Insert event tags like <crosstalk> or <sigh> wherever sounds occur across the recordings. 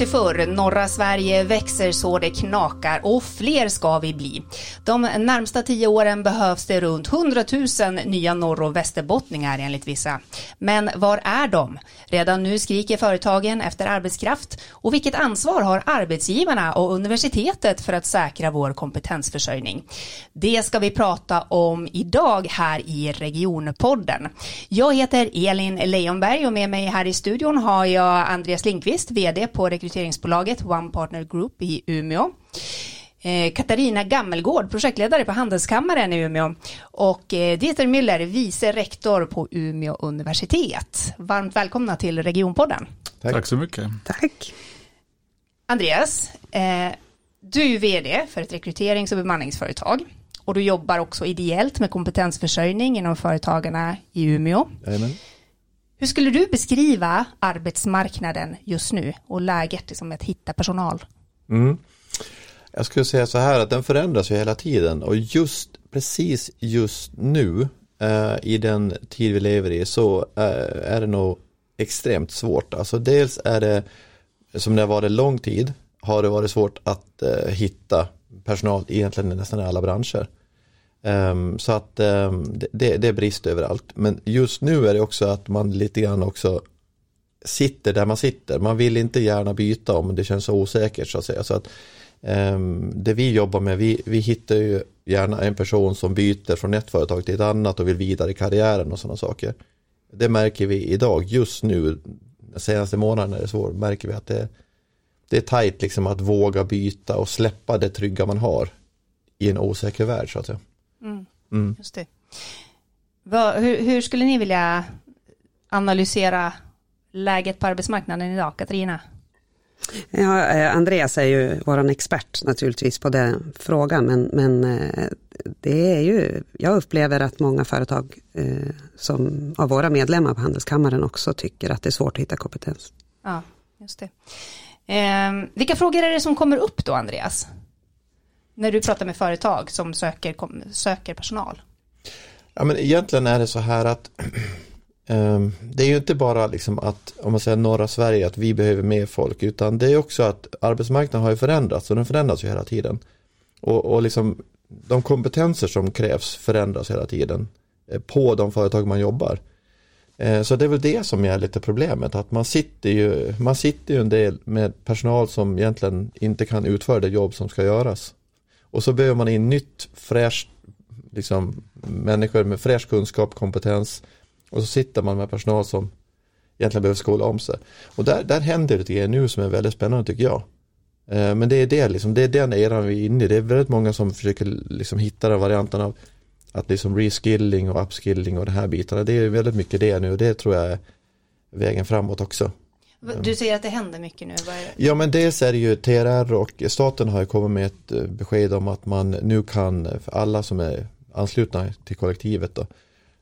till förr, norra Sverige växer så det knakar och fler ska vi bli. De närmsta tio åren behövs det runt 100 000 nya norr och västerbottningar enligt vissa. Men var är de? Redan nu skriker företagen efter arbetskraft och vilket ansvar har arbetsgivarna och universitetet för att säkra vår kompetensförsörjning? Det ska vi prata om idag här i Regionpodden. Jag heter Elin Leonberg och med mig här i studion har jag Andreas Lindqvist, vd på rekryteringsbolaget One Partner Group i Umeå. Eh, Katarina Gammelgård, projektledare på Handelskammaren i Umeå och eh, Dieter Müller, vice rektor på Umeå universitet. Varmt välkomna till Regionpodden. Tack, Tack så mycket. Tack. Andreas, eh, du är vd för ett rekryterings och bemanningsföretag och du jobbar också ideellt med kompetensförsörjning inom företagarna i Umeå. Amen. Hur skulle du beskriva arbetsmarknaden just nu och läget liksom att hitta personal? Mm. Jag skulle säga så här att den förändras ju hela tiden och just precis just nu eh, i den tid vi lever i så eh, är det nog extremt svårt. Alltså dels är det som det har varit lång tid har det varit svårt att eh, hitta personal egentligen i nästan alla branscher. Um, så att um, det, det är brist överallt. Men just nu är det också att man lite grann också sitter där man sitter. Man vill inte gärna byta om det känns så osäkert så att säga. Så att, um, det vi jobbar med, vi, vi hittar ju gärna en person som byter från ett företag till ett annat och vill vidare i karriären och sådana saker. Det märker vi idag, just nu, senaste månaden är det så, märker vi att det, det är tajt liksom att våga byta och släppa det trygga man har i en osäker värld så att säga. Mm. Mm. Just det. Vad, hur, hur, skulle ni vilja analysera läget på arbetsmarknaden idag, Katarina? Ja, eh, Andreas är ju vår expert naturligtvis på den frågan, men, men eh, det är ju, jag upplever att många företag eh, som av våra medlemmar på Handelskammaren också tycker att det är svårt att hitta kompetens. Ja, just det. Eh, vilka frågor är det som kommer upp då, Andreas? När du pratar med företag som söker, söker personal? Ja, men egentligen är det så här att um, <clears throat> det är ju inte bara liksom att, om man säger norra Sverige, att vi behöver mer folk, utan det är också att arbetsmarknaden har ju förändrats och den förändras ju hela tiden. Och, och liksom de kompetenser som krävs förändras hela tiden eh, på de företag man jobbar. Eh, så det är väl det som är lite problemet, att man sitter ju, man sitter ju en del med personal som egentligen inte kan utföra det jobb som ska göras. Och så behöver man in nytt fräscht, liksom människor med fräsch kunskap, kompetens. Och så sitter man med personal som egentligen behöver skola om sig. Och där, där händer det grejer nu som är väldigt spännande tycker jag. Eh, men det är det liksom, det är den eran vi är inne i. Det är väldigt många som försöker liksom hitta den varianten av att liksom reskilling och upskilling och de här bitarna. Det är väldigt mycket det nu och det tror jag är vägen framåt också. Du säger att det händer mycket nu. Ja men dels är det ju TRR och staten har ju kommit med ett eh, besked om att man nu kan, för alla som är anslutna till kollektivet då,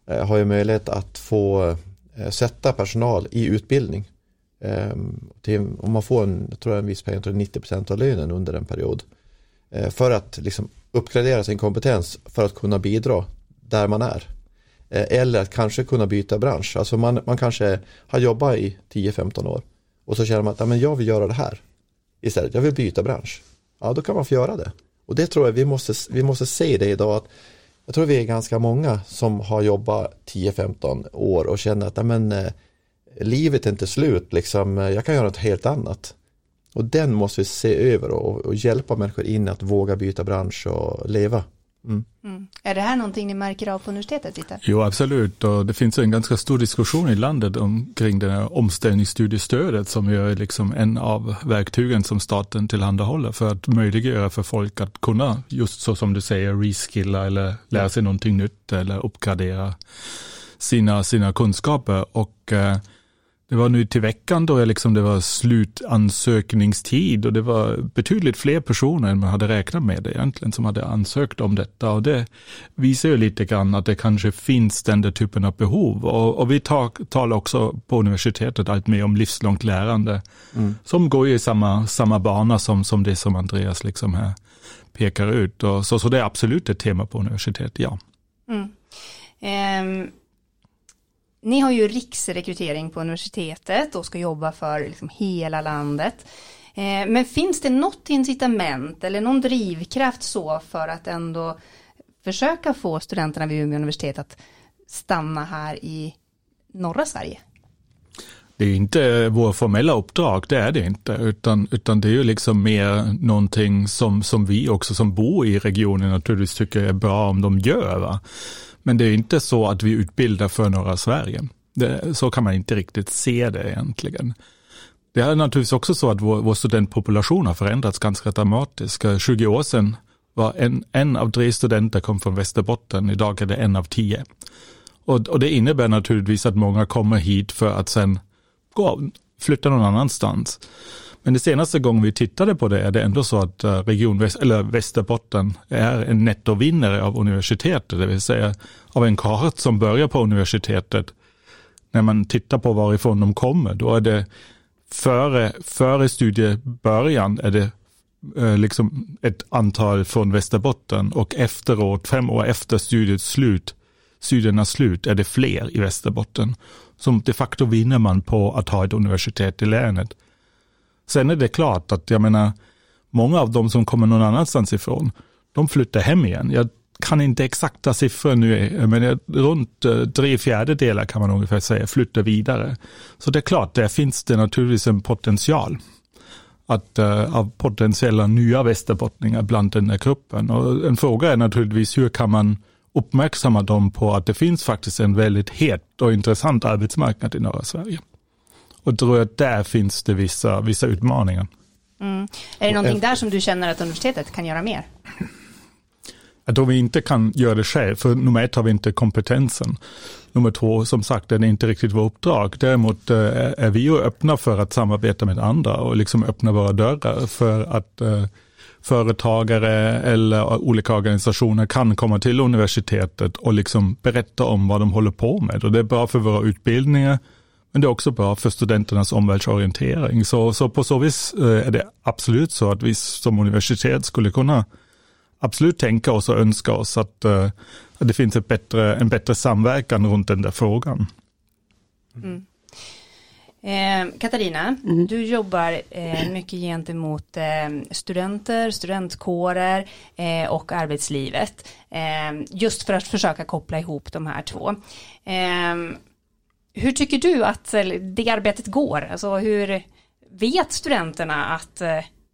eh, har ju möjlighet att få eh, sätta personal i utbildning. Ehm, om man får en, jag tror en viss peng, 90% av lönen under en period. För att liksom uppgradera sin kompetens för att kunna bidra där man är. Eh, eller att kanske kunna byta bransch. Alltså man, man kanske har jobbat i 10-15 år och så känner man att ja, men jag vill göra det här istället. Jag vill byta bransch. Ja, då kan man få göra det. Och det tror jag vi måste, vi måste se det idag. Att jag tror vi är ganska många som har jobbat 10-15 år och känner att ja, men, eh, livet är inte slut. Liksom, jag kan göra något helt annat. Och den måste vi se över och, och hjälpa människor in att våga byta bransch och leva. Mm. Mm. Är det här någonting ni märker av på universitetet? Lite? Jo, absolut. Och det finns en ganska stor diskussion i landet omkring det här omställningsstudiestödet som är liksom en av verktygen som staten tillhandahåller för att möjliggöra för folk att kunna, just så som du säger, reskilla eller lära sig någonting nytt eller uppgradera sina, sina kunskaper. Och eh, det var nu till veckan då liksom det var slutansökningstid och det var betydligt fler personer än man hade räknat med det egentligen som hade ansökt om detta och det visar ju lite grann att det kanske finns den där typen av behov och, och vi tar, talar också på universitetet allt mer om livslångt lärande mm. som går i samma, samma bana som, som det som Andreas liksom här pekar ut och så, så det är absolut ett tema på universitetet, ja. Mm. Um ni har ju riksrekrytering på universitetet och ska jobba för liksom hela landet. Eh, men finns det något incitament eller någon drivkraft så för att ändå försöka få studenterna vid Umeå universitet att stanna här i norra Sverige? Det är inte vår formella uppdrag, det är det inte, utan, utan det är ju liksom mer någonting som, som vi också som bor i regionen naturligtvis tycker är bra om de gör. Va? Men det är inte så att vi utbildar för norra Sverige. Det, så kan man inte riktigt se det egentligen. Det är naturligtvis också så att vår, vår studentpopulation har förändrats ganska dramatiskt. 20 år sedan var en, en av tre studenter kom från Västerbotten, idag är det en av tio. Och, och det innebär naturligtvis att många kommer hit för att sen gå, flytta någon annanstans. Men det senaste gången vi tittade på det är det ändå så att eh, region Väst, eller Västerbotten är en nettovinnare av universitetet, det vill säga av en kart som börjar på universitetet. När man tittar på varifrån de kommer, då är det före, före studiebörjan är det eh, liksom ett antal från Västerbotten och efteråt, fem år efter studiets slut, studiernas slut, är det fler i Västerbotten. Som de facto vinner man på att ha ett universitet i länet. Sen är det klart att jag menar, många av de som kommer någon annanstans ifrån, de flyttar hem igen. Jag kan inte exakta siffror nu, men runt eh, tre fjärdedelar kan man ungefär säga flyttar vidare. Så det är klart, där finns det naturligtvis en potential att, uh, av potentiella nya västerbottningar bland den här gruppen. Och en fråga är naturligtvis hur kan man uppmärksamma dem på att det finns faktiskt en väldigt het och intressant arbetsmarknad i norra Sverige. Och tror att där finns det vissa, vissa utmaningar. Mm. Är det någonting där som du känner att universitetet kan göra mer? Jag tror vi inte kan göra det själv, för nummer ett har vi inte kompetensen. Nummer två, som sagt, är det inte riktigt vårt uppdrag. Däremot eh, är vi ju öppna för att samarbeta med andra och liksom öppna våra dörrar för att uh, företagare eller olika organisationer kan komma till universitetet och liksom berätta om vad de håller på med. Och det är bra för våra utbildningar, men det är också bra för studenternas omvärldsorientering. Så, så på så vis eh, är det absolut så att vi som universitet skulle kunna absolut tänka oss och önska oss att, eh, att det finns ett bättre, en bättre samverkan runt den där frågan. Mm. Eh, Katarina, mm. du jobbar eh, mycket gentemot eh, studenter, studentkårer eh, och arbetslivet. Eh, just för att försöka koppla ihop de här två. Eh, hur tycker du att det arbetet går? Alltså hur vet studenterna att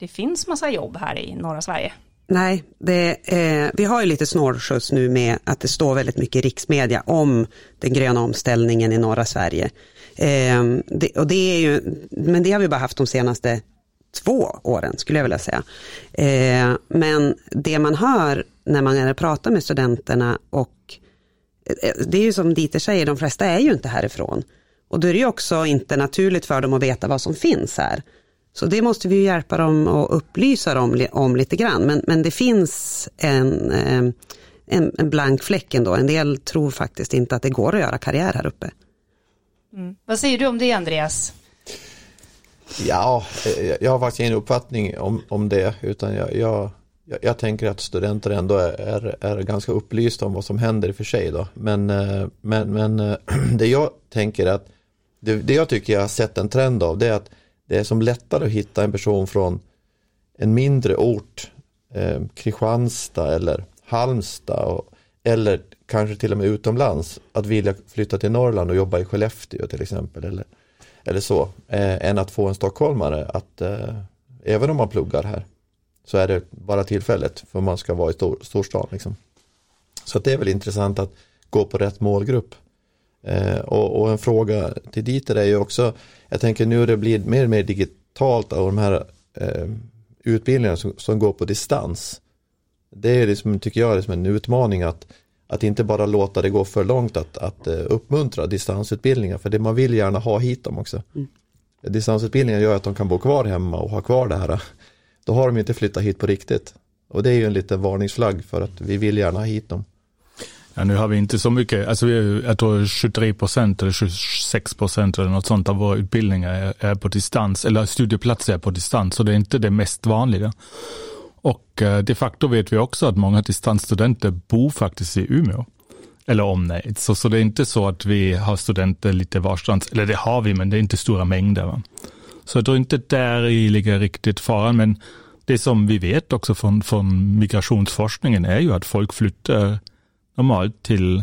det finns massa jobb här i norra Sverige? Nej, det, eh, vi har ju lite snårskjuts nu med att det står väldigt mycket i riksmedia om den gröna omställningen i norra Sverige. Eh, det, och det är ju, men det har vi bara haft de senaste två åren skulle jag vilja säga. Eh, men det man hör när man pratar med studenterna och eh, eh, det är ju som Dieter säger, de flesta är ju inte härifrån. Och då är det ju också inte naturligt för dem att veta vad som finns här. Så det måste vi hjälpa dem och upplysa dem om lite grann. Men, men det finns en, eh, en, en blank fläck ändå. En del tror faktiskt inte att det går att göra karriär här uppe. Mm. Vad säger du om det Andreas? Ja, eh, jag har faktiskt ingen uppfattning om, om det utan jag, jag, jag tänker att studenter ändå är, är, ganska upplysta om vad som händer i och för sig. Då. Men, eh, men, men eh, <clears throat> det jag tänker att det, det jag tycker jag har sett en trend av det är att det är som lättare att hitta en person från en mindre ort, eh, Kristianstad eller Halmstad och, eller kanske till och med utomlands att vilja flytta till Norrland och jobba i Skellefteå till exempel eller, eller så, eh, än att få en stockholmare att eh, även om man pluggar här så är det bara tillfället för man ska vara i stor, storstan. Liksom. Så det är väl intressant att gå på rätt målgrupp. Eh, och, och, en fråga till Dieter är ju också, jag tänker nu det blir mer och mer digitalt av de här eh, utbildningarna som, som, går på distans. Det är liksom, tycker jag, liksom en utmaning att, att inte bara låta det gå för långt att, att uh, uppmuntra distansutbildningar, för det man vill gärna ha hit dem också. Mm. Distansutbildningar gör att de kan bo kvar hemma och ha kvar det här. Då har de inte flyttat hit på riktigt. Och det är ju en liten varningsflagg för att vi vill gärna ha hit dem. Ja, nu har vi inte så mycket, alltså jag tror 23 procent eller 26 procent eller något sånt av våra utbildningar är, på distans, eller studieplatser är på distans, så det är inte det mest vanliga. Och eh, de facto vet vi också att många distansstudenter bor faktiskt i Umeå. eller omnejd. Så, så det är inte så att vi har studenter lite varstans, eller det har vi, men det är inte stora mängder. Va? Så jag tror inte där i ligger riktigt faran, men det som vi vet också från, från migrationsforskningen är ju att folk flyttar normalt till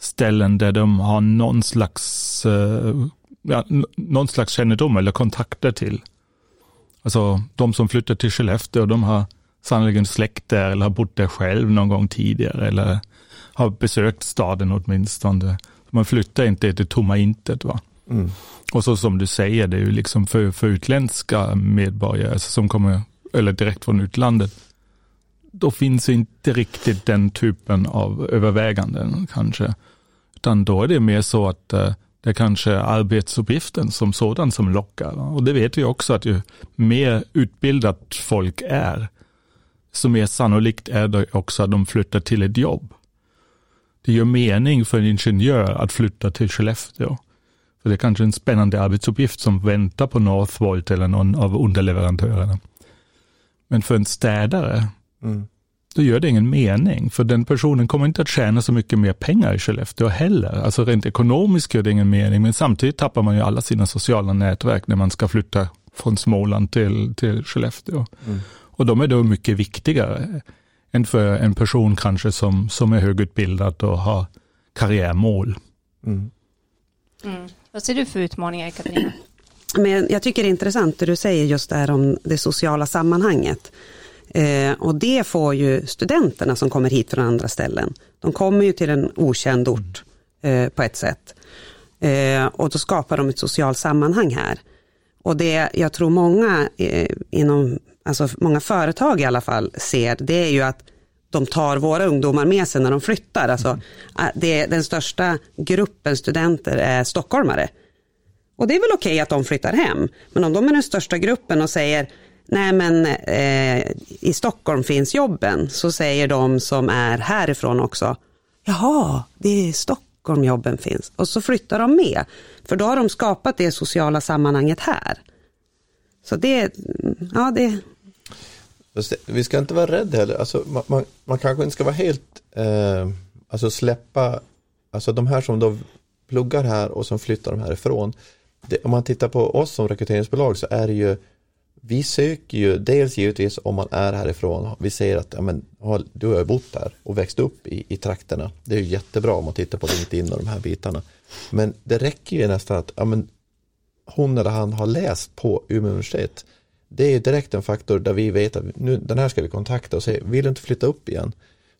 ställen där de har någon slags, eh, ja, någon slags kännedom eller kontakter till. Alltså de som flyttar till Skellefteå, de har sannolikt släkt där eller har bott där själv någon gång tidigare eller har besökt staden åtminstone. Man flyttar inte till tomma intet. Va? Mm. Och så som du säger, det är ju liksom för, för utländska medborgare alltså som kommer, eller direkt från utlandet, då finns inte riktigt den typen av överväganden kanske. Utan då är det mer så att uh, det är kanske arbetsuppgiften som sådan som lockar. Och det vet vi också att ju mer utbildat folk är, så mer sannolikt är det också att de flyttar till ett jobb. Det gör mening för en ingenjör att flytta till Skellefteå. För det är kanske en spännande arbetsuppgift som väntar på Northvolt eller någon av underleverantörerna. Men för en städare, mm då gör det ingen mening. För den personen kommer inte att tjäna så mycket mer pengar i Skellefteå heller. Alltså rent ekonomiskt gör det ingen mening, men samtidigt tappar man ju alla sina sociala nätverk när man ska flytta från Småland till, till Skellefteå. Mm. Och de är då mycket viktigare än för en person kanske som, som är högutbildad och har karriärmål. Mm. Mm. Vad ser du för utmaningar Katarina? Men jag tycker det är intressant det du säger just där om det sociala sammanhanget. Eh, och det får ju studenterna som kommer hit från andra ställen. De kommer ju till en okänd ort eh, på ett sätt. Eh, och då skapar de ett socialt sammanhang här. Och det jag tror många eh, inom alltså många företag i alla fall ser, det är ju att de tar våra ungdomar med sig när de flyttar. Alltså, mm. det, den största gruppen studenter är stockholmare. Och det är väl okej okay att de flyttar hem. Men om de är den största gruppen och säger nej men eh, i Stockholm finns jobben, så säger de som är härifrån också, jaha, det är i Stockholm jobben finns. Och så flyttar de med, för då har de skapat det sociala sammanhanget här. Så det, ja det, vi ska inte vara rädda heller. Alltså, man, man, man kanske inte ska vara helt, eh, alltså släppa, alltså de här som då pluggar här och som flyttar de härifrån. Det, om man tittar på oss som rekryteringsbolag så är det ju, vi söker ju dels givetvis om man är härifrån, vi ser att ja, men, du har bott här och växt upp i, i trakterna. Det är ju jättebra om man tittar på LinkedIn och de här bitarna. Men det räcker ju nästan att ja, men, hon eller han har läst på Umeå universitet det är direkt en faktor där vi vet att nu, den här ska vi kontakta och säga, vill du inte flytta upp igen?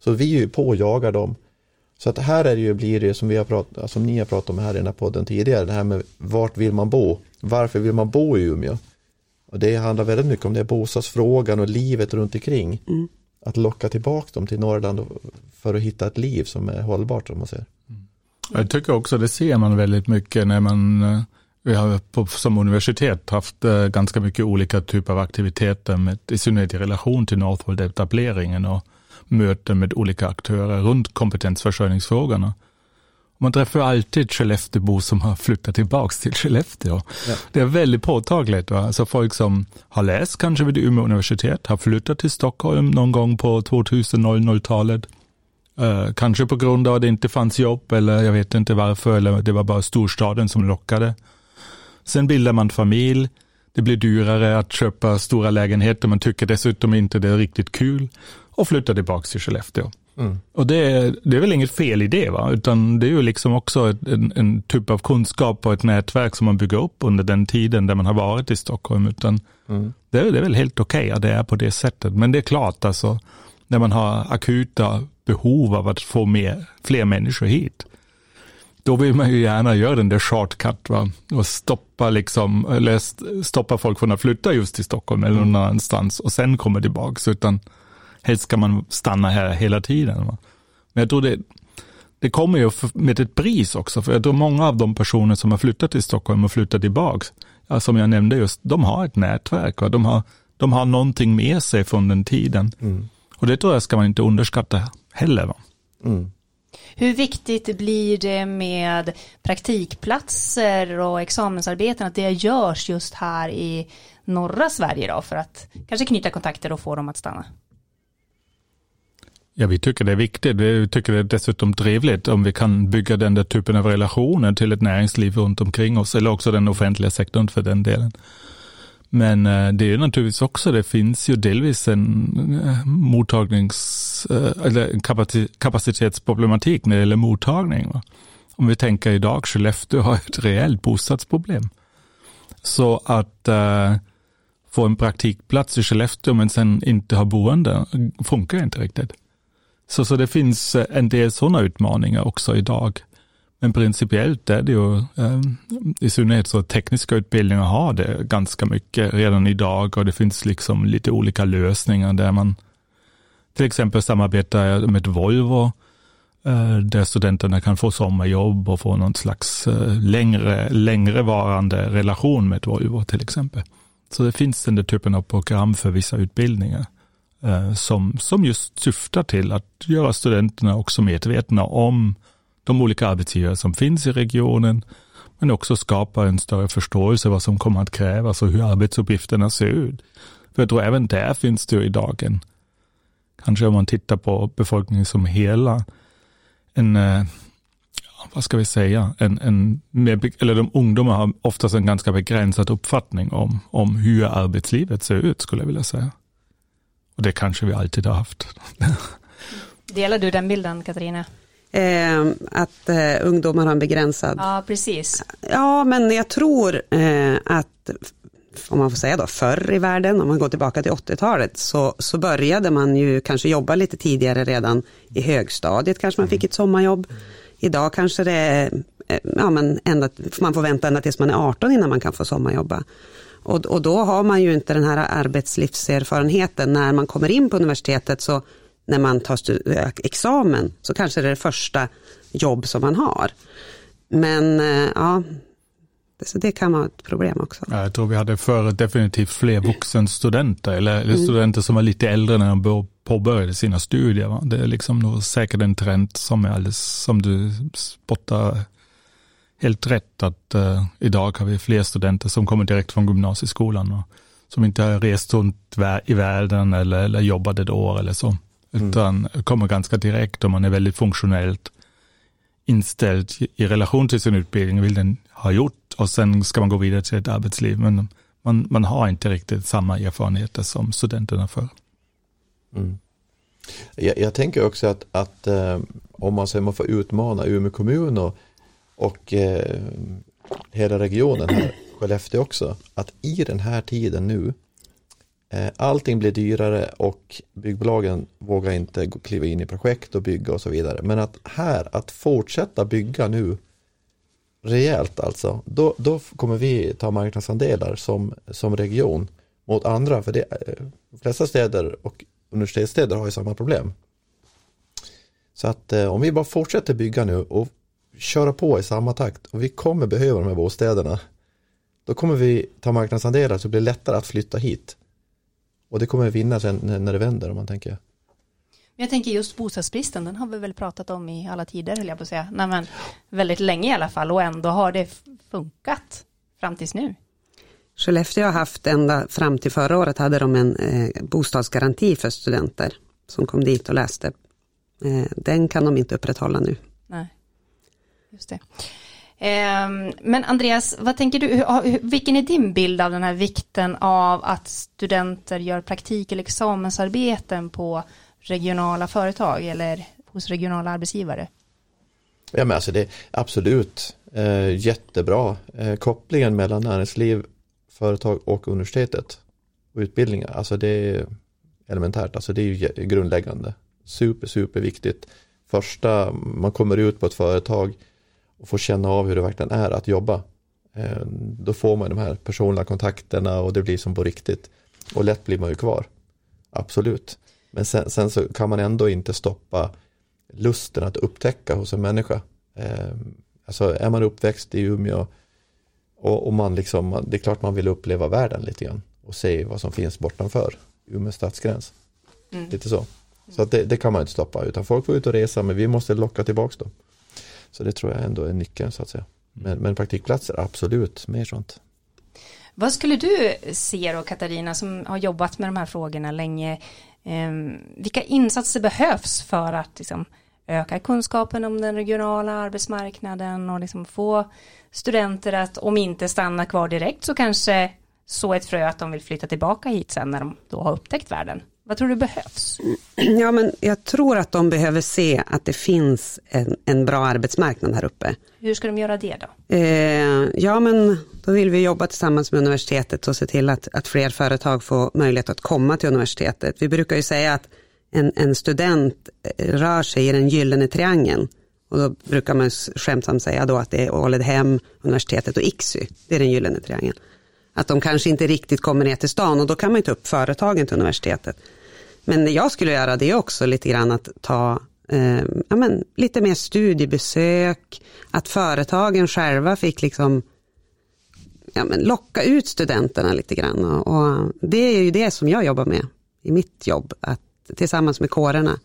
Så vi är ju på och jagar dem. Så att här är det ju, blir det som, vi har pratat, som ni har pratat om här i den här podden tidigare, det här med vart vill man bo? Varför vill man bo i Umeå? Och det handlar väldigt mycket om det, bostadsfrågan och livet runt omkring. Mm. Att locka tillbaka dem till Norrland för att hitta ett liv som är hållbart, som man säger. Mm. Jag tycker också det ser man väldigt mycket när man eh, vi har på, som universitet haft eh, ganska mycket olika typer av aktiviteter, med, i synnerhet i relation till Northvolt-etableringen och möten med olika aktörer runt kompetensförsörjningsfrågorna. Man träffar alltid Skellefteåbor som har flyttat tillbaka till Skellefteå. Ja. Det är väldigt påtagligt. Va? Alltså folk som har läst kanske vid Umeå universitet, har flyttat till Stockholm någon gång på 2000-talet. Uh, kanske på grund av att det inte fanns jobb eller jag vet inte varför, eller det var bara storstaden som lockade. Sen bildar man familj. Det blir dyrare att köpa stora lägenheter. Man tycker dessutom inte det är riktigt kul och flyttar tillbaka till Skellefteå. Mm. Och det är, det är väl inget fel i det, va? utan det är ju liksom också en, en, typ av kunskap och ett nätverk som man bygger upp under den tiden där man har varit i Stockholm. Utan mm. det, är, det är väl helt okej okay att det är på det sättet. Men det är klart, alltså, när man har akuta behov av att få med, fler människor hit, då vill man ju gärna göra den där shortcut va? och stoppa, liksom, eller stoppa folk från att flytta just till Stockholm eller någon annanstans och sen komma tillbaka. Utan helst ska man stanna här hela tiden. Va? Men jag tror det, det kommer ju med ett pris också, för jag tror många av de personer som har flyttat till Stockholm och flyttat tillbaka, ja, som jag nämnde just, de har ett nätverk och de har, de har någonting med sig från den tiden. Mm. Och det tror jag ska man inte underskatta heller. Va? Mm. Hur viktigt blir det med praktikplatser och examensarbeten, att det görs just här i norra Sverige då, för att kanske knyta kontakter och få dem att stanna? Ja, vi tycker det är viktigt. Vi tycker det är dessutom trevligt om vi kan bygga den där typen av relationer till ett näringsliv runt omkring oss, eller också den offentliga sektorn för den delen. Men eh, det är naturligtvis också, det finns ju delvis en eh, mottagnings, eh, eller kapacitetsproblematik när det gäller mottagning. Om vi tänker idag, Skellefteå har ett reellt bostadsproblem. Så att få en praktikplats i Skellefteå men sen inte ha boende funkar inte riktigt. Så, så det finns eh, en del sådana utmaningar också idag. Men principiellt är det ju, eh, i synnerhet så tekniska utbildningar har det ganska mycket redan idag och det finns liksom lite olika lösningar där man till exempel samarbetar med Volvo eh, där studenterna kan få sommarjobb och få någon slags eh, längre, längre varande relation med Volvo till exempel. Så det finns den där typen av program för vissa utbildningar Eh, som, som just syftar till att göra studenterna också medvetna om de olika arbetsgivare som finns i regionen, men också skapa en större förståelse vad som kommer att krävas och hur arbetsuppgifterna ser ut. För jag tror även där finns det idag en, kanske om man tittar på befolkningen som hela, en, eh, vad ska vi säga, en, en eller de ungdomar har oftast en ganska begränsad uppfattning om, om hur arbetslivet ser ut, skulle jag vilja säga. Och det kanske vi alltid har haft. <laughs> Delar du den bilden, Katarina? Eh, att eh, ungdomar har en begränsad... Ja, precis. Ja, men jag tror eh, att, om man får säga då, förr i världen, om man går tillbaka till 80-talet, så, så började man ju kanske jobba lite tidigare redan i högstadiet, kanske man fick ett sommarjobb. Idag kanske det är, eh, ja men ända, man får vänta ända tills man är 18 innan man kan få sommarjobba. Och, och då har man ju inte den här arbetslivserfarenheten när man kommer in på universitetet så när man tar examen så kanske det är det första jobb som man har. Men eh, ja, så det kan vara ett problem också. Ja, jag tror vi hade förr definitivt fler vuxenstudenter, eller, eller mm. studenter som var lite äldre när de påbörjade sina studier. Va? Det är liksom nog säkert en trend som är alldeles, som du spottar helt rätt, att uh, idag har vi fler studenter som kommer direkt från gymnasieskolan och som inte har rest runt i världen eller, eller jobbat ett år eller så. Mm. utan kommer ganska direkt och man är väldigt funktionellt inställd i relation till sin utbildning, vill den ha gjort och sen ska man gå vidare till ett arbetsliv. Men man, man har inte riktigt samma erfarenheter som studenterna för. Mm. Jag, jag, tänker också att, att eh, om man, så man får utmana Umeå kommun och, och eh, hela regionen här, Skellefteå också, att i den här tiden nu Eh, allting blir dyrare och byggbolagen vågar inte kliva in i projekt och bygga och så vidare. Men att här, att fortsätta bygga nu rejält alltså, då, då kommer vi ta marknadsandelar som, som region mot andra. För det, de flesta städer och universitetsstäder har ju samma problem. Så att eh, om vi bara fortsätter bygga nu och köra på i samma takt och vi kommer behöva de här bostäderna. Då kommer vi ta marknadsandelar så det blir lättare att flytta hit. Och det kommer vinna sen när det vänder om man tänker. Jag tänker just bostadsbristen, den har vi väl pratat om i alla tider, höll jag på att säga. Nej, men väldigt länge i alla fall och ändå har det funkat fram tills nu. Skellefteå har haft ända fram till förra året hade de en eh, bostadsgaranti för studenter som kom dit och läste. Eh, den kan de inte upprätthålla nu. Nej, just det. Ehm, men Andreas, vad tänker du, vilken är din bild av den här vikten av att studenter gör praktik eller examensarbeten på regionala företag eller hos regionala arbetsgivare? Ja men alltså det är absolut eh, jättebra. Eh, kopplingen mellan näringsliv, företag och universitetet och utbildningar, alltså det är elementärt, alltså det är ju grundläggande. Super, super viktigt. Första, man kommer ut på ett företag, och får känna av hur det verkligen är att jobba. Eh, då får man de här personliga kontakterna och det blir som på riktigt. Och lätt blir man ju kvar. Absolut. Men sen, sen så kan man ändå inte stoppa lusten att upptäcka hos en människa. Eh, alltså är man uppväxt i Umeå och, och man liksom, det är klart man vill uppleva världen lite grann och se vad som finns bortanför Umeå stadsgräns. Mm. Lite så. Så det, det, kan man inte stoppa utan folk får ut och resa men vi måste locka tillbaka dem. Så det tror jag ändå är nyckeln så att säga. Men, men praktikplatser, absolut, mer sånt. Vad skulle du se då Katarina som har jobbat med de här frågorna länge? Ehm, vilka insatser behövs för att liksom, öka kunskapen om den regionala arbetsmarknaden och liksom få studenter att om inte stanna kvar direkt så kanske så ett frö att de vill flytta tillbaka hit sen när de då har upptäckt världen. Vad tror du behövs? Ja, men jag tror att de behöver se att det finns en, en bra arbetsmarknad här uppe. Hur ska de göra det då? Eh, ja, men då vill vi jobba tillsammans med universitetet och se till att, att fler företag får möjlighet att komma till universitetet. Vi brukar ju säga att en, en student eh, rör sig i den gyllene triangeln. Och då brukar man skämtsamt säga då att det är Åledhem, universitetet och ICSY. Det är den gyllene triangeln. Att de kanske inte riktigt kommer ner till stan och då kan man ju ta upp företagen till universitetet. Men jag skulle göra det också lite grann att ta eh, ja, men, lite mer studiebesök, att företagen själva fick liksom ja, men, locka ut studenterna lite grann. Och, och, det är ju det som jag jobbar med i mitt jobb, att tillsammans med kårerna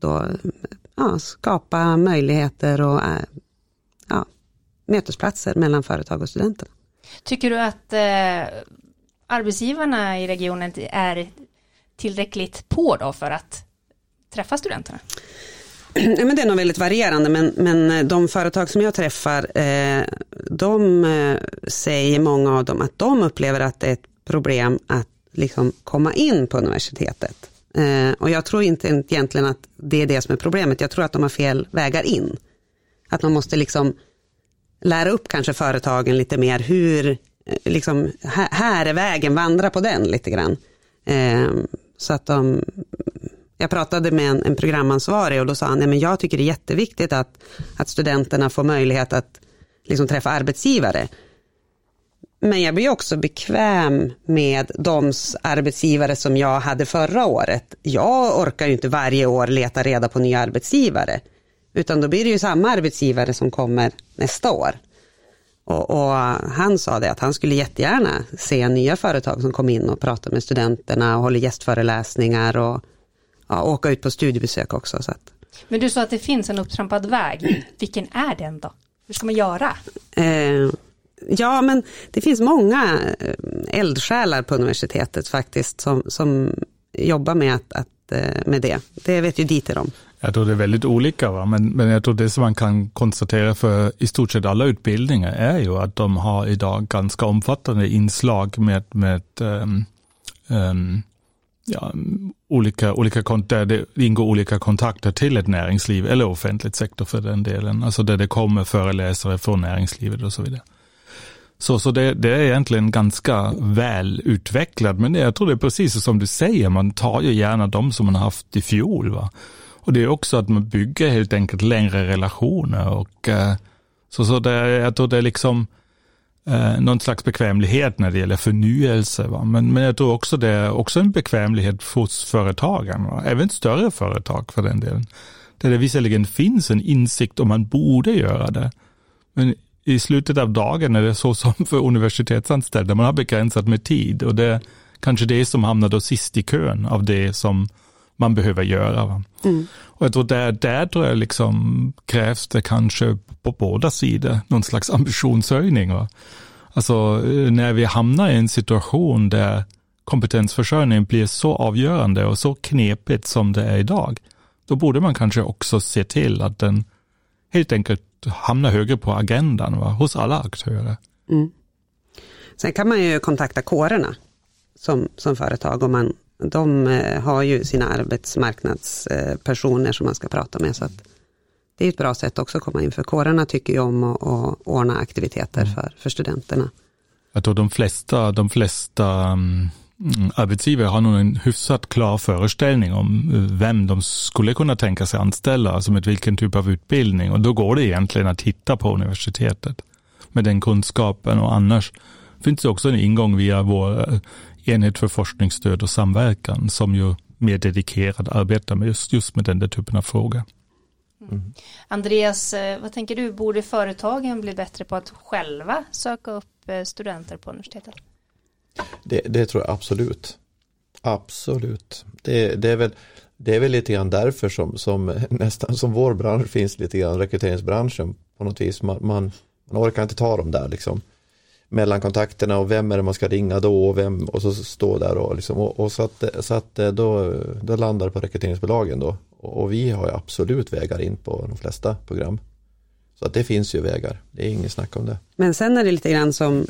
då, ja, skapa möjligheter och eh, ja, mötesplatser mellan företag och studenter. Tycker du att eh, arbetsgivarna i regionen är tillräckligt på då för att träffa studenterna? <clears throat> Men det är nog väldigt varierande, men, men eh, de företag som jag träffar, eh, de eh, säger många av dem att de upplever att det är ett problem att liksom komma in på universitetet. Eh, och jag tror inte egentligen att det är det som är problemet, jag tror att de har fel vägar in. Att man måste liksom lära upp kanske företagen lite mer hur, eh, liksom, här är vägen, vandra på den lite grann. Eh, så att de, jag pratade med en, en programansvarig och då sa han, nej men jag tycker det är jätteviktigt att, att studenterna får möjlighet att liksom träffa arbetsgivare. Men jag blir också bekväm med de arbetsgivare som jag hade förra året. Jag orkar ju inte varje år leta reda på nya arbetsgivare. Utan då blir det ju samma arbetsgivare som kommer nästa år. Och, och, han sa det att han skulle jättegärna se nya företag som kom in och pratar med studenterna och håller gästföreläsningar och ja, åka ut på studiebesök också. Så att. Men du sa att det finns en upptrampad väg. Vilken är den då? Hur ska man göra? Eh, ja, men det finns många eh, eldsjälar på universitetet faktiskt som, som jobbar med, att, att, eh, med det. Det vet ju Dieter om. Jag tror det är väldigt olika, va? Men, men jag tror det som man kan konstatera för i stort sett alla utbildningar är ju att de har idag ganska omfattande inslag med, med um, um, ja, olika, olika, där det ingår olika kontakter till ett näringsliv eller offentligt sektor för den delen. Alltså där det kommer föreläsare från näringslivet och så vidare. Så, så det, det, är egentligen ganska väl utvecklat, men jag tror det är precis som du säger, man tar ju gärna de som man haft i fjol. Va? Och det är också att man bygger helt enkelt längre relationer och eh, så, så det, jag tror det är liksom eh, någon slags bekvämlighet när det gäller förnyelse. Va? Men, men jag tror också det är också en bekvämlighet hos företagen, va? även större företag för den delen. Där det visserligen finns en insikt om man borde göra det. Men i slutet av dagen är det så som för universitetsanställda, man har begränsat med tid och det är kanske det som hamnar då sist i kön av det som man behöver göra. Mm. Och jag tror där, där tror jag liksom krävs det kanske på båda sidor någon slags ambitionshöjning. Va? Alltså eh, när vi hamnar i en situation där kompetensförsörjningen blir så avgörande och så knepigt som det är idag, då borde man kanske också se till att den helt enkelt hamnar högre på agendan va? hos alla aktörer. Mm. Sen kan man ju kontakta kårerna som, som företag om man de eh, har ju sina arbetsmarknadspersoner som man ska prata med. Så det är ett bra sätt också att komma in, för kårerna tycker ju om att, att ordna aktiviteter mm. för, för studenterna. Jag tror de flesta, de flesta um, arbetsgivare har nog en hyfsat klar föreställning om eh, vem de skulle kunna tänka sig anställa, alltså med vilken typ av utbildning. Och då går det egentligen att hitta på universitetet med den kunskapen och annars finns det också en ingång via vår eh, enhet för forskningsstöd och samverkan som ju mer dedikerad arbetar med just, just med den där typen av frågor. Mm. Andreas, eh, vad tänker du, borde företagen bli bättre på att själva söka upp eh, studenter på universitetet? Det, det tror jag absolut. Absolut. Det, det, är väl, det är väl lite grann därför som, som <laughs> nästan som vår bransch finns lite grann, rekryteringsbranschen på något vis. Man, man, man orkar inte ta dem där liksom. Mellan kontakterna och vem är det man ska ringa då och vem och så stå där och liksom och, och så att, så att eh, då, då landar det på rekryteringsbolagen då och, och vi har ju absolut vägar in på de flesta program. Så att det finns ju vägar, det är inget snack om det. Men sen är det lite grann som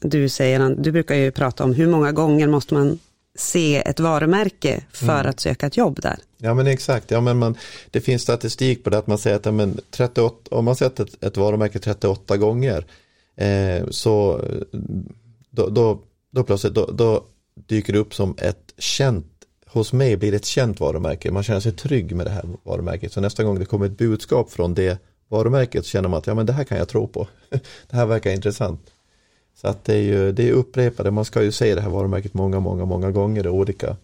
du säger, du brukar ju prata om hur många gånger måste man se ett varumärke för mm. att söka ett jobb där. Ja men exakt, ja, men man, det finns statistik på det att man säger att ja, men 38, om man sett ett, ett varumärke 38 gånger eh, så då, då, då plötsligt då, då, dyker det upp som ett känt, hos mig blir det ett känt varumärke, man känner sig trygg med det här varumärket. Så nästa gång det kommer ett budskap från det varumärket så känner man att ja men det här kan jag tro på. <laughs> det här verkar intressant. Så att det är ju det är upprepade, man ska ju se det här varumärket många, många, många gånger i olika,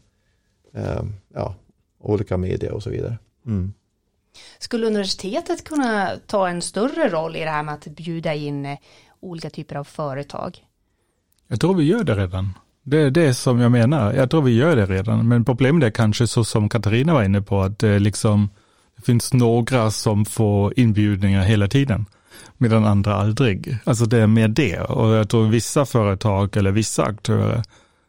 eh, ja, olika media och så vidare. Mm. Skulle universitetet kunna ta en större roll i det här med att bjuda in eh, olika typer av företag? Jag tror vi gör det redan. Det är det som jag menar. Jag tror vi gör det redan. Men problemet är kanske så som Katarina var inne på, att det, liksom, det finns några som får inbjudningar hela tiden medan andra aldrig. Alltså det är mer det. Och jag tror vissa företag eller vissa aktörer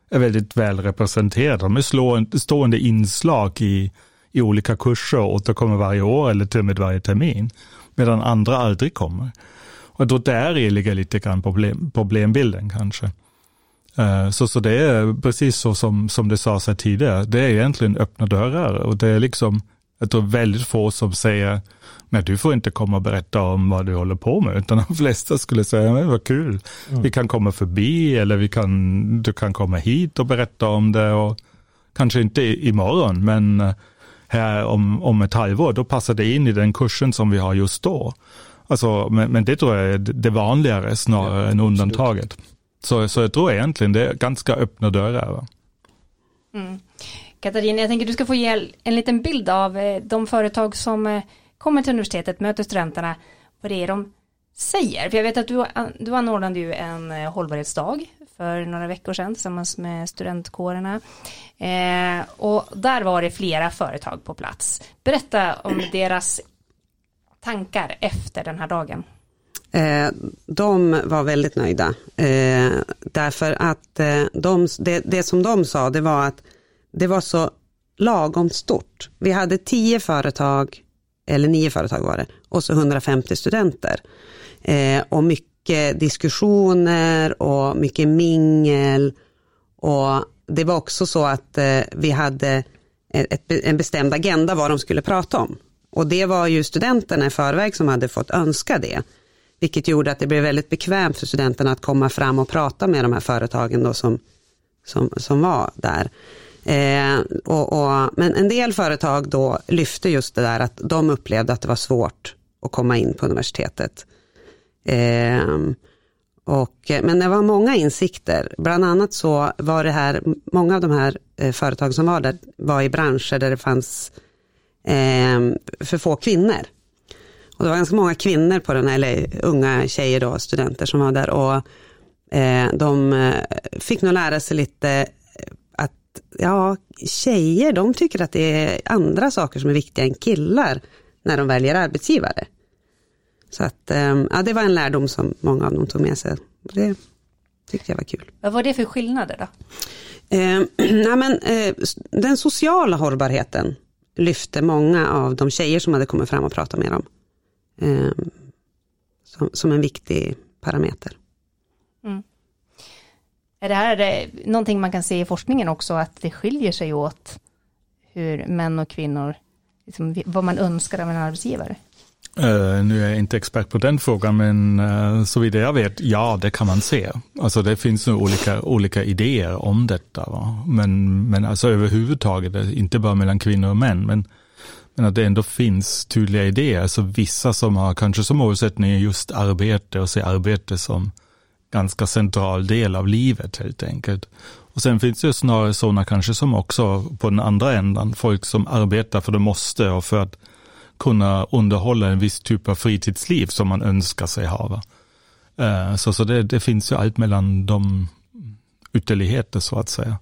är väldigt väl representerade. De är stående inslag i, i olika kurser och återkommer varje år eller till och med varje termin. Medan andra aldrig kommer. Och då där ligger lite grann problem, problembilden kanske. Eh, så, så det är precis så som, som det sades här tidigare, det är egentligen öppna dörrar och det är liksom, jag tror väldigt få som säger Nej, du får inte komma och berätta om vad du håller på med, utan de flesta skulle säga, men vad kul, mm. vi kan komma förbi eller vi kan, du kan komma hit och berätta om det och kanske inte imorgon, men eh, här om, om ett halvår, då passar det in i den kursen som vi har just då. Alltså, men, men det tror jag är det vanligare snarare ja, än undantaget. Så, så jag tror egentligen det är ganska öppna dörrar. Mm. Katarina, jag tänker du ska få ge en liten bild av eh, de företag som eh, kommer till universitetet, möter studenterna, vad det är de säger. För jag vet att du, du anordnade ju en eh, hållbarhetsdag för några veckor sedan tillsammans med studentkårerna. Eh, och där var det flera företag på plats. Berätta om <clears throat> deras tankar efter den här dagen. Eh, de var väldigt nöjda. Eh, därför att eh, de, det, det som de sa det var att det var så lagom stort. Vi hade tio företag eller nio företag var det, och så 150 studenter. Eh, och mycket diskussioner och mycket mingel. Och det var också så att eh, vi hade ett, en bestämd agenda vad de skulle prata om. Och det var ju studenterna i förväg som hade fått önska det. Vilket gjorde att det blev väldigt bekvämt för studenterna att komma fram och prata med de här företagen då som, som, som var där. Eh, och, och, men en del företag då lyfte just det där att de upplevde att det var svårt att komma in på universitetet. Eh, och, men det var många insikter, bland annat så var det här, många av de här företagen företag som var där var i branscher där det fanns för få kvinnor. Och det var ganska många kvinnor på den här, eller unga tjejer då, studenter som var där och eh, de eh, fick nog lära sig lite ja, tjejer de tycker att det är andra saker som är viktiga än killar när de väljer arbetsgivare. Så att, ehm, ja, det var en lärdom som många av dem tog med sig. Det tyckte jag var kul. Vad var det för skillnader då? <clears throat> Eh, nej men, eh, den sociala hållbarheten lyfte många av de tjejer som hade kommit fram och pratat med dem. Eh, som, som en viktig parameter. Mm. Är det här någonting man kan se i forskningen också, att det skiljer sig åt hur män och kvinnor, liksom, vad man önskar av en arbetsgivare? Uh, nu är jag inte expert på den frågan, men uh, så vitt jag vet, ja, det kan man se. Alltså det finns nu olika, olika idéer om detta. Va? Men, men alltså överhuvudtaget, eh, inte bara mellan kvinnor och män, men, men att det ändå finns tydliga idéer. Alltså vissa som har kanske som målsättning just arbete och se arbete som ganska central del av livet helt enkelt. Och sen finns det snarare sådana kanske som också på den andra ändan, folk som arbetar för de måste och för att kunna underhålla en viss typ av fritidsliv som man önskar sig ha. Eh, så, så det, det finns ju allt mellan de ytterligheter så att säga.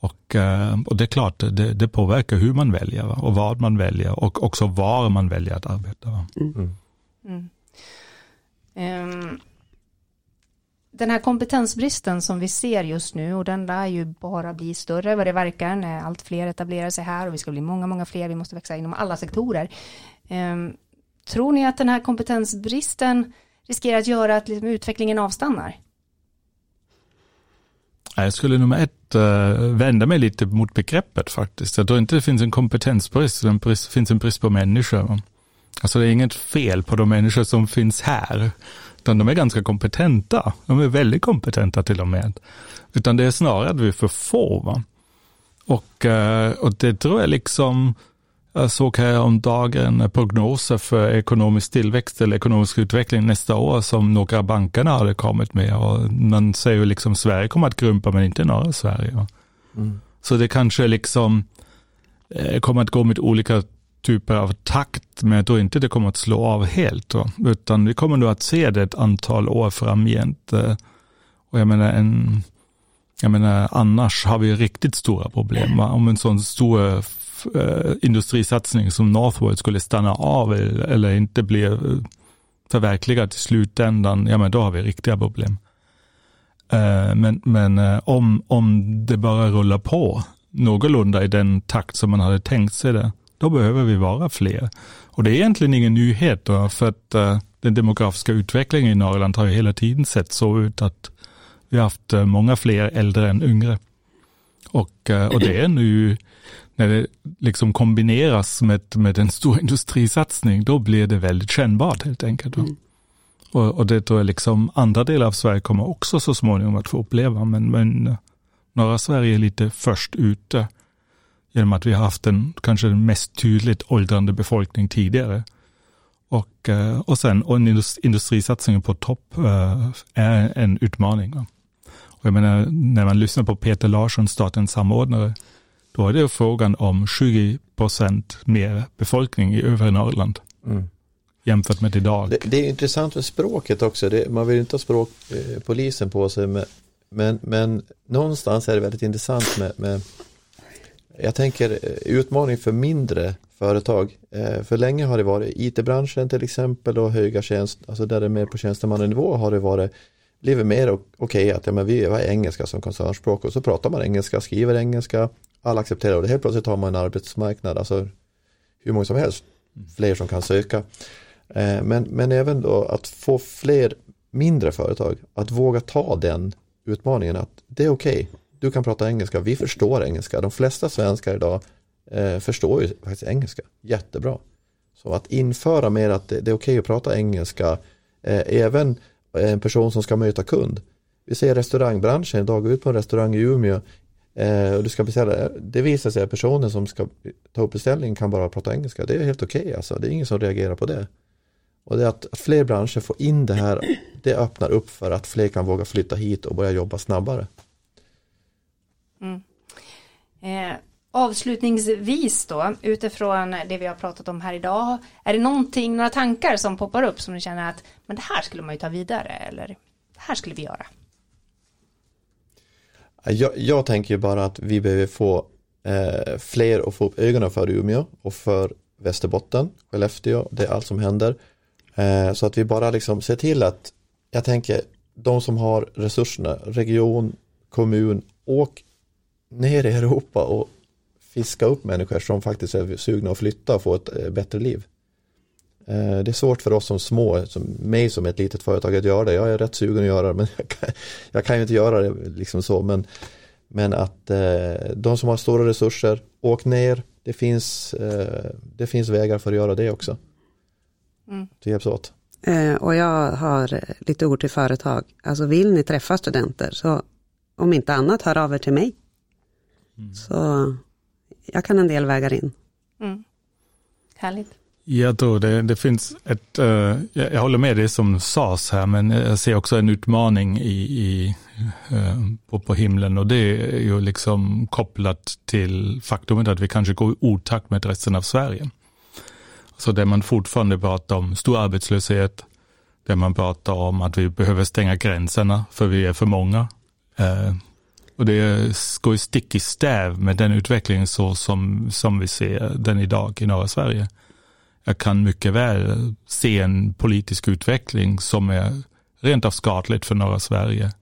Och, eh, och det är klart, det, det påverkar hur man väljer va? och vad man väljer och också var man väljer att arbeta. Va? Mm. Mm. Um, den här kompetensbristen som vi ser just nu och den lär ju bara bli större vad det verkar när allt fler etablerar sig här och vi ska bli många, många fler, vi måste växa inom alla sektorer. Um, tror ni att den här kompetensbristen riskerar att göra att liksom, utvecklingen avstannar? Jag skulle nummer ett uh, vända mig lite mot begreppet faktiskt. Jag tror inte det finns en kompetensbrist, det finns en brist på människor. Alltså det är inget fel på de människor som finns här, utan de är ganska kompetenta. De är väldigt kompetenta till och med. Utan det är snarare att vi är för få. Va? Och, uh, och det tror jag liksom, jag såg här om dagen prognoser för ekonomisk tillväxt eller ekonomisk utveckling nästa år som några bankerna hade kommit med. Och man säger ju liksom Sverige kommer att krympa men inte norra Sverige. Mm. Så det kanske liksom eh, kommer att gå med olika typer av takt, men jag tror inte det kommer att slå av helt. Då. Utan vi kommer nog att se det ett antal år framgent. Eh, och jag menar, en, jag menar annars har vi riktigt stora problem. Om en sån stor eh, industrisatsning som Northwood skulle stanna av eller inte bli eh, förverkligad i slutändan, ja men då har vi riktiga problem. Eh, men men eh, om, om det bara rullar på någorlunda i den takt som man hade tänkt sig det, då behöver vi vara fler. Och det är egentligen ingen nyhet då, för att uh, den demografiska utvecklingen i Norrland har ju hela tiden sett så ut att vi har haft uh, många fler äldre än yngre. Och, uh, och det är nu när det liksom kombineras med, med en stor <laughs> industrisatsning, då blir det väldigt kännbart helt enkelt. Mm. Och, och, det tror jag liksom andra delar av Sverige kommer också så småningom att få uppleva, men, men norra Sverige är lite först ute genom att vi har haft en kanske den mest tydligt åldrande befolkning tidigare. Och, eh, och sen och en industrisatsning på topp eh, är en utmaning. Och jag menar, när man lyssnar på Peter Larsson, statens samordnare, då är det frågan om 20 procent mer befolkning i övre Norrland. Mm. Jämfört med idag. Det, det är intressant med språket också. Det, man vill inte ha språkpolisen eh, på sig. Med, men, men någonstans är det väldigt intressant med, med jag tänker eh, utmaning för mindre företag. Eh, för länge har det varit IT-branschen till exempel och höga tjänst, alltså där det är mer på tjänstemannanivå har det varit blivit mer okej okay att ja, men vi har engelska som koncernspråk och så pratar man engelska, skriver engelska, alla accepterar och det helt plötsligt har man en arbetsmarknad, alltså hur många som helst, fler som kan söka. Eh, men, men även då att få fler mindre företag att våga ta den utmaningen att det är okej, okay du kan prata engelska, vi förstår engelska, de flesta svenskar idag eh, förstår ju faktiskt engelska jättebra. Så att införa mer att det, det är okej okay att prata engelska, eh, även eh, en person som ska möta kund. Vi ser restaurangbranschen idag, gå ut på en restaurang i Umeå eh, och du ska beställa, det visar sig att personen som ska ta upp beställningen kan bara prata engelska. Det är helt okej okay, alltså, det är ingen som reagerar på det. Och det är att, att fler branscher får in det här, det öppnar upp för att fler kan våga flytta hit och börja jobba snabbare. Mm. Eh, avslutningsvis då, utifrån det vi har pratat om här idag, är det någonting, några tankar som poppar upp som du känner att men det här skulle man ju ta vidare eller det här skulle vi göra? Jag, jag tänker bara att vi behöver få eh, fler att få upp ögonen för Umeå och för Västerbotten, Skellefteå, det är allt som händer. Eh, så att vi bara liksom ser till att, jag tänker, de som har resurserna, region, kommun, åk ner i Europa och fiska upp människor som faktiskt är sugna att flytta och få ett eh, bättre liv. Eh, det är svårt för oss som små, som mig som ett litet företag att göra det. Jag är rätt sugen att göra det men <laughs> jag kan, jag kan ju inte göra det liksom så. Men, men att eh, de som har stora resurser, åk ner. Det finns, det finns vägar för att göra det också. Mm. Det hjälps åt. Och jag har lite ord till företag. Alltså vill ni träffa studenter så om inte annat hör av er till mig. Mm. Så jag kan en del vägar in. Mm. Härligt. Jag tror det, det finns ett, uh, jag, håller med det som sades här, men jag ser också en utmaning i, i uh, på, på himlen och det är ju liksom kopplat till faktumet att vi kanske går i otakt med resten av Sverige. Så där man fortfarande pratar om stor arbetslöshet, där man pratar om att vi behöver stänga gränserna för vi är för många. Uh, och det går stick i stäv med den utvecklingen så som, som vi ser den idag i norra Sverige jag kan mycket väl se en politisk utveckling som är rent av skadligt för norra Sverige.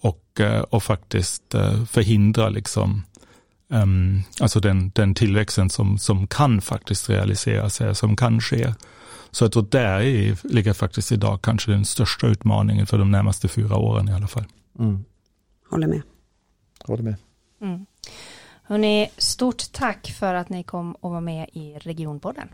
Och, eh, och faktiskt eh, förhindra liksom, um, alltså den, den tillväxten som, som kan faktiskt realiseras som kan ske. Så jag tror där ligger faktiskt idag kanske den största utmaningen för de närmaste fyra åren i alla fall. Mm. Håller med. Håller med. Mm. Hörrni, stort tack för att ni kom och var med i Regionpodden.